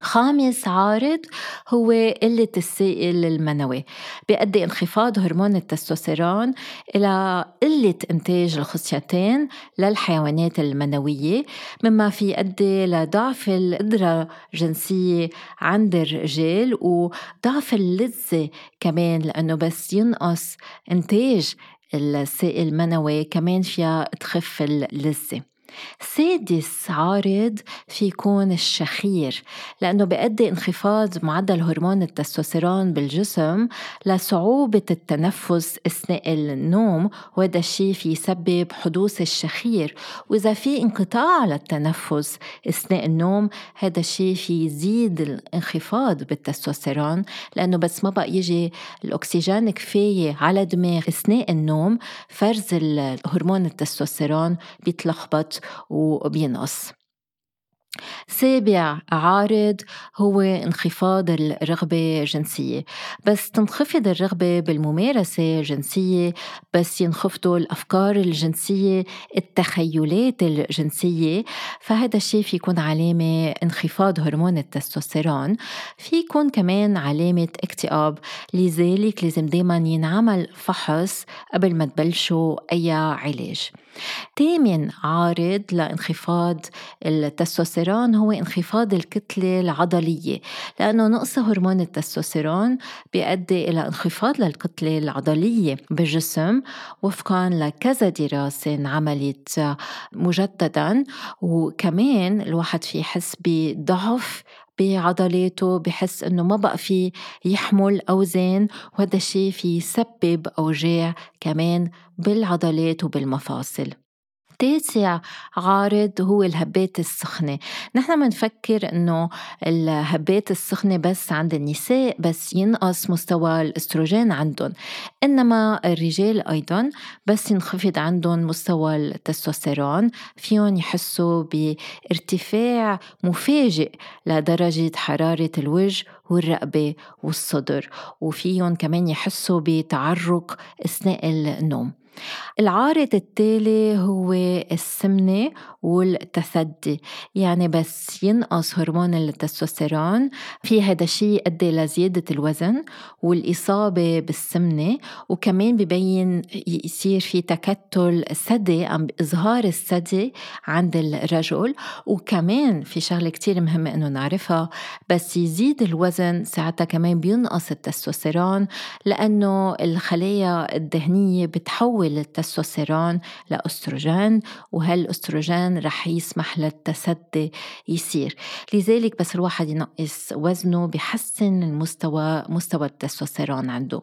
خامس عارض هو قلة السائل المنوي بيؤدي انخفاض هرمون التستوستيرون إلى قلة إنتاج الخصيتين للحيوانات المنوية مما في يؤدي لضعف القدرة الجنسية عند الرجال وضعف اللذة كمان لأنه بس ينقص إنتاج السائل المنوي كمان فيها تخف اللذة. سادس عارض في يكون الشخير لأنه بيؤدي انخفاض معدل هرمون التستوستيرون بالجسم لصعوبة التنفس أثناء النوم وهذا الشيء في يسبب حدوث الشخير. وإذا في انقطاع للتنفس أثناء النوم هذا الشيء في يزيد الانخفاض بالتستوستيرون لأنه بس ما بقى يجي الأكسجين كفاية على دماغ أثناء النوم فرز هرمون التستوستيرون بيتلخبط وبينقص. سابع عارض هو انخفاض الرغبة الجنسية. بس تنخفض الرغبة بالممارسة الجنسية بس ينخفضوا الأفكار الجنسية التخيلات الجنسية. فهذا الشيء في يكون علامة انخفاض هرمون التستوستيرون. في يكون كمان علامة اكتئاب. لذلك لازم دايما ينعمل فحص قبل ما تبلشوا أي علاج. ثامن عارض لانخفاض التستوستيرون هو انخفاض الكتلة العضلية لأنه نقص هرمون التستوستيرون بيؤدي إلى انخفاض للكتلة العضلية بالجسم وفقا لكذا دراسة انعملت مجددا وكمان الواحد في يحس بضعف بعضلاته بحس إنه ما بقى في يحمل أوزان وهذا الشيء في يسبب أوجاع كمان بالعضلات وبالمفاصل. تاسع عارض هو الهبات السخنة. نحن بنفكر إنه الهبات السخنة بس عند النساء بس ينقص مستوى الأستروجين عندهم. إنما الرجال أيضا بس ينخفض عندهم مستوى التستوستيرون. فيهم يحسوا بارتفاع مفاجئ لدرجة حرارة الوجه والرقبة والصدر. وفيهم كمان يحسوا بتعرق أثناء النوم. العارض التالي هو السمنة والتثدي يعني بس ينقص هرمون التستوستيرون. في هذا الشيء يؤدي لزيادة الوزن والإصابة بالسمنة. وكمان ببين يصير في تكتل ثدي أم إظهار الثدي عند الرجل. وكمان في شغلة كتير مهمة إنه نعرفها بس يزيد الوزن ساعتها كمان بينقص التستوستيرون لأنه الخلايا الدهنية بتحول التستوستيرون لأستروجين وهالأستروجين رح يسمح للتسدي يصير. لذلك بس الواحد ينقص وزنه بحسن المستوى مستوى التستوستيرون عنده.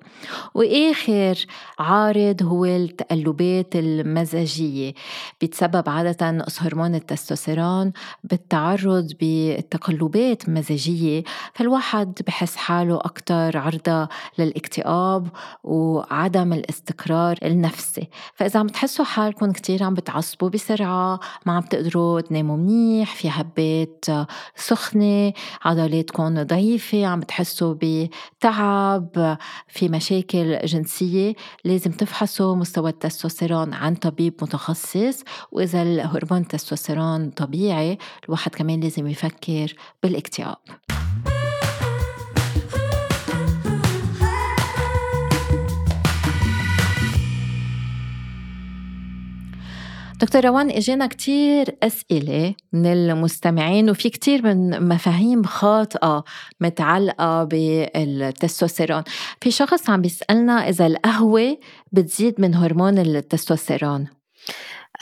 وآخر عارض هو التقلبات المزاجية. بتسبب عادة نقص هرمون التستوستيرون بالتعرض بتقلبات مزاجية فالواحد بحس حاله أكتر عرضة للاكتئاب وعدم الاستقرار النفسي. فإذا عم تحسوا حالكم كتير عم بتعصبوا بسرعة ما عم تقدروا تناموا منيح في هبات سخنة عضلاتكم ضعيفة عم بتحسوا بتعب في مشاكل جنسية لازم تفحصوا مستوى التستوستيرون عن طبيب متخصص وإذا الهرمون التستوستيرون طبيعي الواحد كمان لازم يفكر بالاكتئاب. دكتور روان إجينا كتير أسئلة من المستمعين وفي كتير من مفاهيم خاطئة متعلقة بالتستوستيرون. في شخص عم بيسألنا إذا القهوة بتزيد من هرمون التستوستيرون.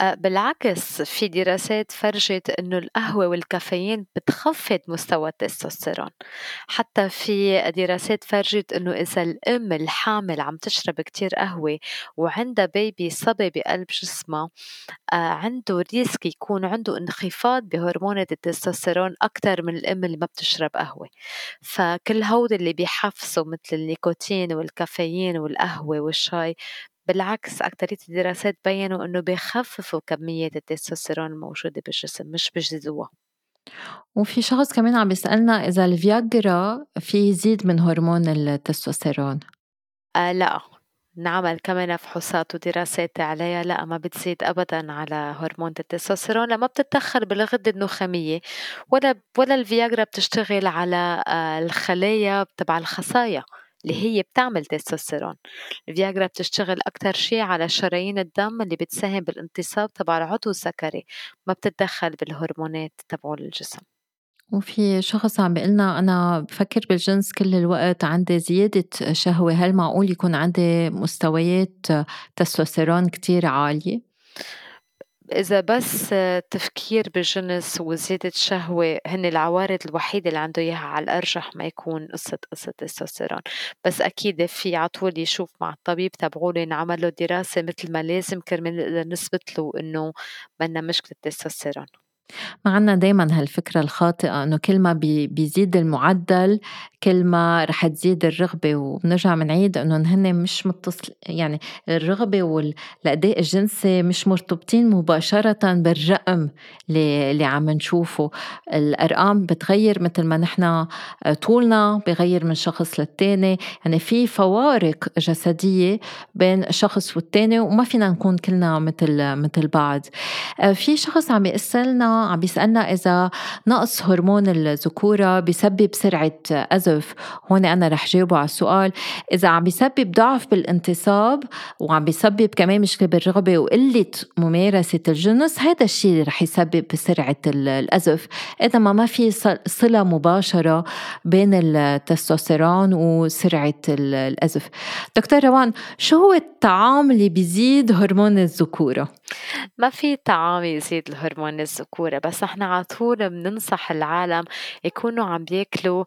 بالعكس في دراسات فرجت إنه القهوة والكافيين بتخفض مستوى التستوستيرون. حتى في دراسات فرجت إنه إذا الأم الحامل عم تشرب كتير قهوة وعندها baby صبي بقلب جسمها آه، عنده risk يكون عنده انخفاض بهرمون التستوستيرون أكثر من الأم اللي ما بتشرب قهوة. فكل هود اللي بيحفزوا مثل النيكوتين والكافيين والقهوة والشاي بالعكس أكترية الدراسات بيّنوا إنه بيخففوا كمية التستوستيرون الموجودة بالجسم مش بيزيدوها.
وفي شخص كمان عم بيسألنا إذا الفياجرا في يزيد من هرمون التستوستيرون؟
آه لأ نعمل كمان فحوصات ودراسات عليها لا ما بتزيد ابدا على هرمون التستوستيرون لما بتتدخل بالغده النخامية ولا ولا الفياجرا بتشتغل على آه، الخلايا تبع الخصايا اللي هي بتعمل تستوستيرون. الفياجرا بتشتغل أكتر شي على شرايين الدم اللي بتساهم بالانتصاب تبع العضو الذكري ما بتتدخل بالهرمونات تبع الجسم
وفي شخص عم بيقلنا أنا بفكر بالجنس كل الوقت عندي زيادة شهوة هل معقول يكون عندي مستويات تستوستيرون كتير عالية؟
إذا بس تفكير بالجنس وزيادة شهوة هن العوارض الوحيدة اللي عنده إياها على الأرجح ما يكون قصة قصة تستوستيرون بس أكيد في عطول يشوف مع الطبيب تبعولة ينعمل له دراسة مثل ما لازم كرمال نقدر نثبت له إنه منا مشكلة تستوستيرون
ما عنا دايما هالفكرة الخاطئة إنه كل ما بي بيزيد المعدل كل ما رح تزيد الرغبة وبنرجع بنعيد إنه هن مش متصل يعني الرغبة والأداء الجنسي مش مرتبطين مباشرة بالرقم اللي, اللي عم نشوفه. الأرقام بتغير مثل ما نحن طولنا بغير من شخص للتاني. يعني في فوارق جسدية بين شخص والتاني وما فينا نكون كلنا مثل مثل بعض. في شخص عم يسألنا عم بيسألنا إذا نقص هرمون الذكورة بيسبب سرعة أزف. هون أنا رح جاوبه على السؤال. إذا عم بيسبب ضعف بالانتصاب وعم بيسبب كمان مشكلة بالرغبة وقلة ممارسة الجنس هذا الشيء اللي رح يسبب سرعة الأزف. إذا ما ما في صلة مباشرة بين التستوستيرون وسرعة الأزف. دكتور روان شو هو الطعام اللي بيزيد هرمون الذكورة؟
ما في طعام يزيد الهرمون الذكورة بس نحن على طول بننصح العالم يكونوا عم بياكلوا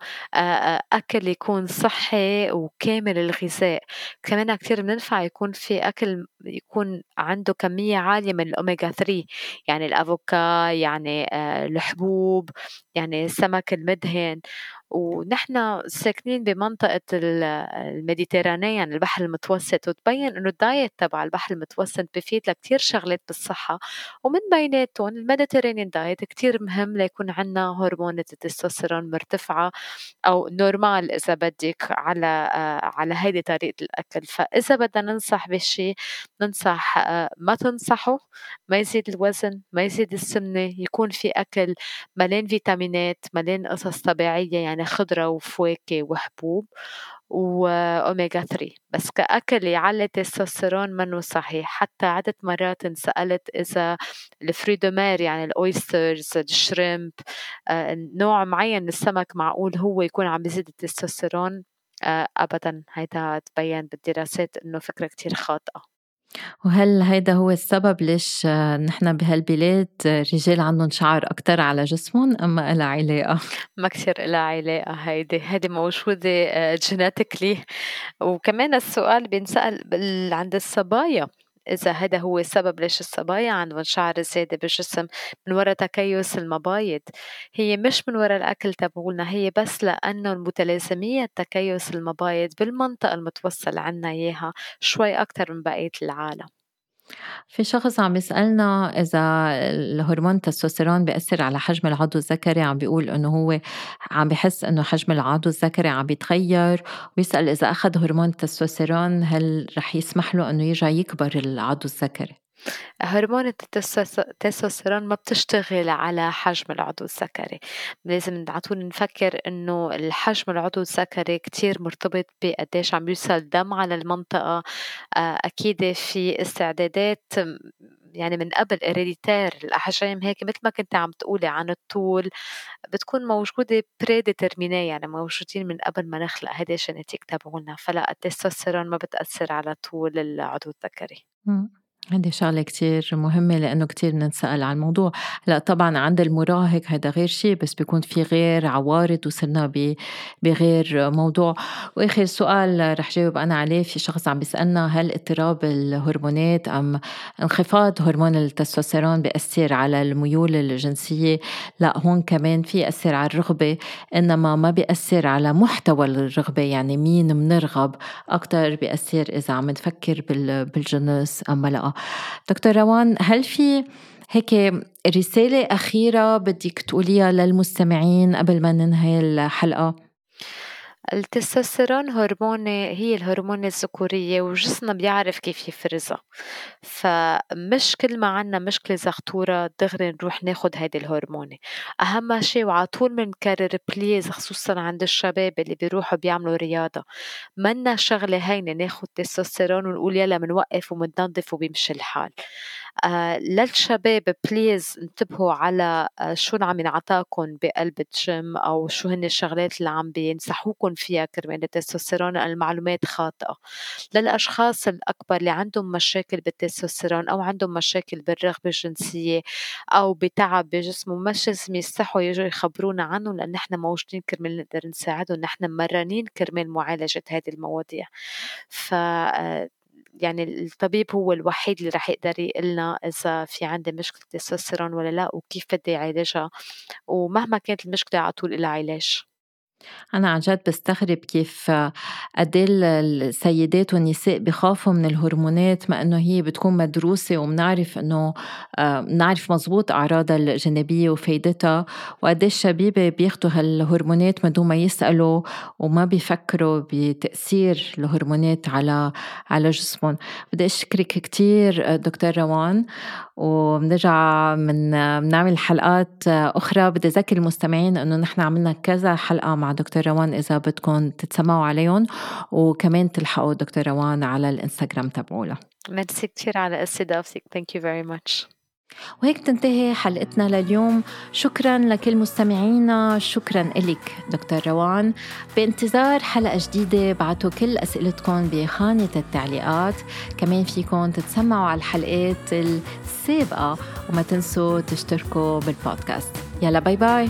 أكل يكون صحي وكامل الغذاء. كمان كتير بننفع يكون في أكل يكون عنده كمية عالية من الأوميجا 3 يعني الأفوكا يعني الحبوب يعني السمك المدهن. ونحن ساكنين بمنطقة الميديترانية يعني البحر المتوسط وتبين إنه الدايت تبع البحر المتوسط بفيد لكتير شغلات بالصحة. ومن بيناتهم ال Mediterranean diet كتير مهم ليكون عنا هرمون التستوستيرون مرتفعة أو normal إذا بدك على على هيدي طريقة الأكل. فإذا بدنا ننصح بشي ننصح ما تنصحوا ما يزيد الوزن ما يزيد السمنة يكون في أكل مليان فيتامينات مليان قصص طبيعية يعني خضرة وفواكه وحبوب وأوميجا 3 بس كأكل يعلي التستوستيرون منه صحيح. حتى عدة مرات انسألت إذا ال fruits de mer يعني ال oysters ال shrimp آه، نوع معين من السمك معقول هو يكون عم بيزيد التستوستيرون آه، أبدا. هيدا تبين بالدراسات إنه فكرة كتير خاطئة.
وهل هيدا هو السبب ليش نحن بهالبلاد رجال عندهم شعر أكتر على جسمهم أم ما إلها علاقة؟
ما كتير إلها علاقة هيدي هيدي موجودة genetically آه، وكمان السؤال بينسأل عند الصبايا إذا هذا هو السبب ليش الصبايا عندهم شعر زيادة بالجسم من وراء تكيس المبايض. هي مش من وراء الأكل تبعولنا هي بس لأنه متلازمية تكيس المبايض بالمنطقة المتوصل عنا إياها شوي أكتر من بقية العالم.
في شخص عم يسألنا إذا الهرمون التستوستيرون بيأثر على حجم العضو الذكري عم بيقول إنه هو عم بحس إنه حجم العضو الذكري عم بيتغير ويسأل إذا أخذ هرمون التستوستيرون هل رح يسمح له إنه يرجع يكبر العضو الذكري؟
هرمون التستوستيرون ما بتشتغل على حجم العضو الذكري لازم على طول نفكر إنه الحجم العضو الذكري كتير مرتبط بقديش عم يوصل دم على المنطقة. آه، أكيد في استعدادات يعني من قبل اريديتير الأحجام هيك مثل ما كنت عم تقولي عن الطول بتكون موجودة pre يعني موجودين من قبل ما نخلق هيدا ال genetic تبعولنا. فلا التستوستيرون ما بتأثر على طول العضو الذكري.
هذه شغلة كتير مهمة لأنه كتير ننسأل عن الموضوع. لا طبعا عند المراهق هذا غير شيء بس بيكون في غير عوارض وصرنا بغير موضوع. وآخر سؤال رح جاوب أنا عليه في شخص عم بيسألنا هل اضطراب الهرمونات أم انخفاض هرمون التستوستيرون بيأثر على الميول الجنسية؟ لأ هون كمان في يأثر على الرغبة إنما ما بيأثر على محتوى الرغبة. يعني مين منرغب أكتر بيأثر إذا عم نفكر بالجنس أم لأ. دكتور روان هل في هيك رسالة أخيرة بدك تقوليها للمستمعين قبل ما ننهي الحلقة؟
التستوستيرون هرمون هي الهرمون الذكورية وجسمنا بيعرف كيف يفرزها. فمش كل ما عنا مشكلة زغطورة دغري نروح ناخد هيدي الهرمونة. أهم شي وعلى طول بنكرر please خصوصا عند الشباب اللي بيروحوا بيعملوا رياضة. منا شغلة هينة ناخد تستوستيرون ونقول يلا منوقف ومننظف وبيمشي الحال. للشباب please انتبهوا على آه شو عم ينعطاكم بقلب الجيم أو شو هن الشغلات اللي عم بينصحوكم فيها كرمال التستوستيرون المعلومات خاطئة. للأشخاص الأكبر اللي عندهم مشاكل بالتستوستيرون أو عندهم مشاكل بالرغبة الجنسية أو بتعب بجسمهم مش لازم يستحوا يجوا يخبرونا عنه لأن نحن موجودين كرمال نقدر نساعدهم نحن مرنين كرمال معالجة هذه المواضيع. ف آه، يعني الطبيب هو الوحيد اللي رح يقدر يقلنا إذا في عندي مشكلة تستوستيرون ولا لا وكيف بدي أعالجها ومهما كانت المشكلة على طول لها علاج.
أنا عن جد بستغرب كيف قد إيه السيدات والنساء بخافوا من الهرمونات مع إنه هي بتكون مدروسة وبنعرف إنه بنعرف مزبوط أعراضها الجانبية وفايدتها وقد إيه الشبيبة بياخدوا هالهرمونات من دون ما يسألوا وما بيفكروا بتأثير الهرمونات على على جسمهم. بدي أشكرك كتير دكتور روان وبنرجع من بنعمل حلقات أخرى. بدي أذكر المستمعين إنه نحن عملنا كذا حلقة مع دكتور روان إذا بدكم تتسمعوا عليهم وكمان تلحقوا دكتور روان على الإنستغرام تبعولا
ميرسي كثير على استضافتك. thank you very much
وهيك تنتهي حلقتنا لليوم. شكرا لكل مستمعينا. شكرا لك دكتور روان. بانتظار حلقة جديدة بعتوا كل أسئلتكم بخانة التعليقات. كمان فيكم تتسمعوا على الحلقات السابقة وما تنسوا تشتركوا بالبودكاست. يلا باي باي